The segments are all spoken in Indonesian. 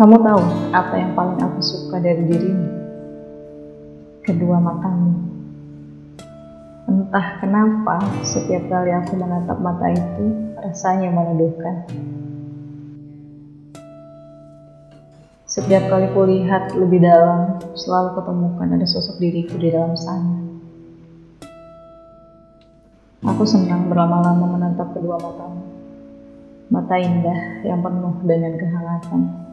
Kamu tahu apa yang paling aku suka dari dirimu? Kedua matamu. Entah kenapa setiap kali aku menatap mata itu rasanya meneduhkan. Setiap kali kulihat lebih dalam, selalu ketemukan ada sosok diriku di dalam sana. Aku senang berlama-lama menatap kedua matamu. Mata indah yang penuh dengan kehangatan.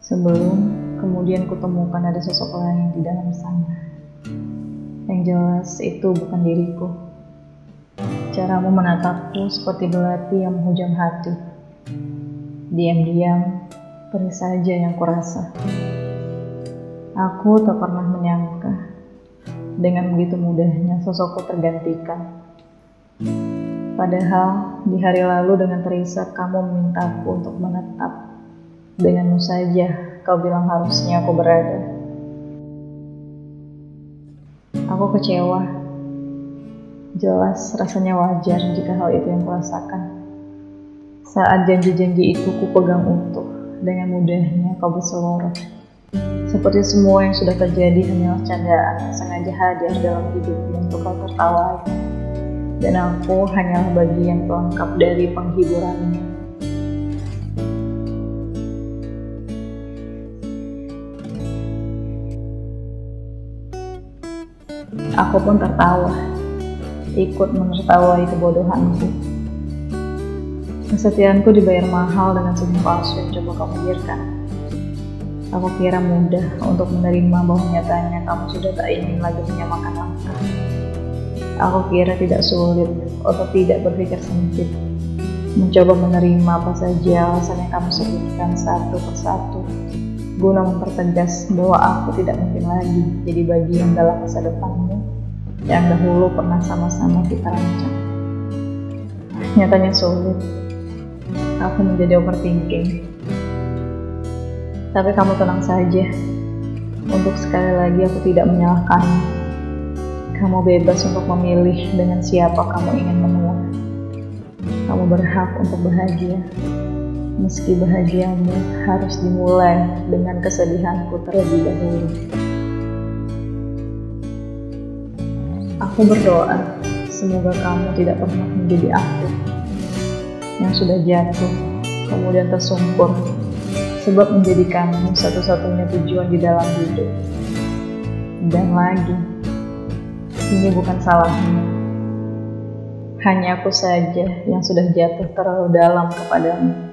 Sebelum kemudian kutemukan ada sosok lain di dalam sana. Yang jelas itu bukan diriku. Caramu menatapku seperti belati yang menghujam hati. Diam-diam, perih saja yang kurasa. Aku tak pernah menyangka dengan begitu mudahnya sosokku tergantikan. Padahal di hari lalu dengan terisak kamu memintaku untuk menetap. Denganmu saja kau bilang harusnya aku berada. Aku kecewa. Jelas rasanya wajar jika hal itu yang kurasakan. Saat janji-janji itu ku pegang utuh, dengan mudahnya kau berseloroh. Seperti semua yang sudah terjadi hanyalah candaan sengaja hadir dalam hidupmu untuk kau tertawai dan aku hanyalah bagian pelengkap dari penghiburannya. Aku pun tertawa, ikut menertawai kebodohanku. Kesetiaanku dibayar mahal dengan senyum palsu yang coba kamu biarkan. Aku kira mudah untuk menerima bahwa nyatanya kamu sudah tak ingin lagi menyamakan langkah. Aku kira tidak sulit atau tidak berpikir sempit. Mencoba menerima apa saja alasan yang kamu sebutkan satu persatu, guna mempertegas bahwa aku tidak mungkin lagi jadi bagian dalam masa depanmu yang dahulu pernah sama-sama kita rancang. Nyatanya sulit. Aku menjadi overthinking. Tapi kamu tenang saja. Untuk sekali lagi aku tidak menyalahkanmu kamu bebas untuk memilih dengan siapa kamu ingin menua. Kamu berhak untuk bahagia, meski bahagiamu harus dimulai dengan kesedihanku terlebih dahulu. Aku berdoa, semoga kamu tidak pernah menjadi aku yang sudah jatuh, kemudian tersungkur, sebab menjadikanmu satu-satunya tujuan di dalam hidup. Dan lagi, ini bukan salahmu. Hanya aku saja yang sudah jatuh terlalu dalam kepadamu.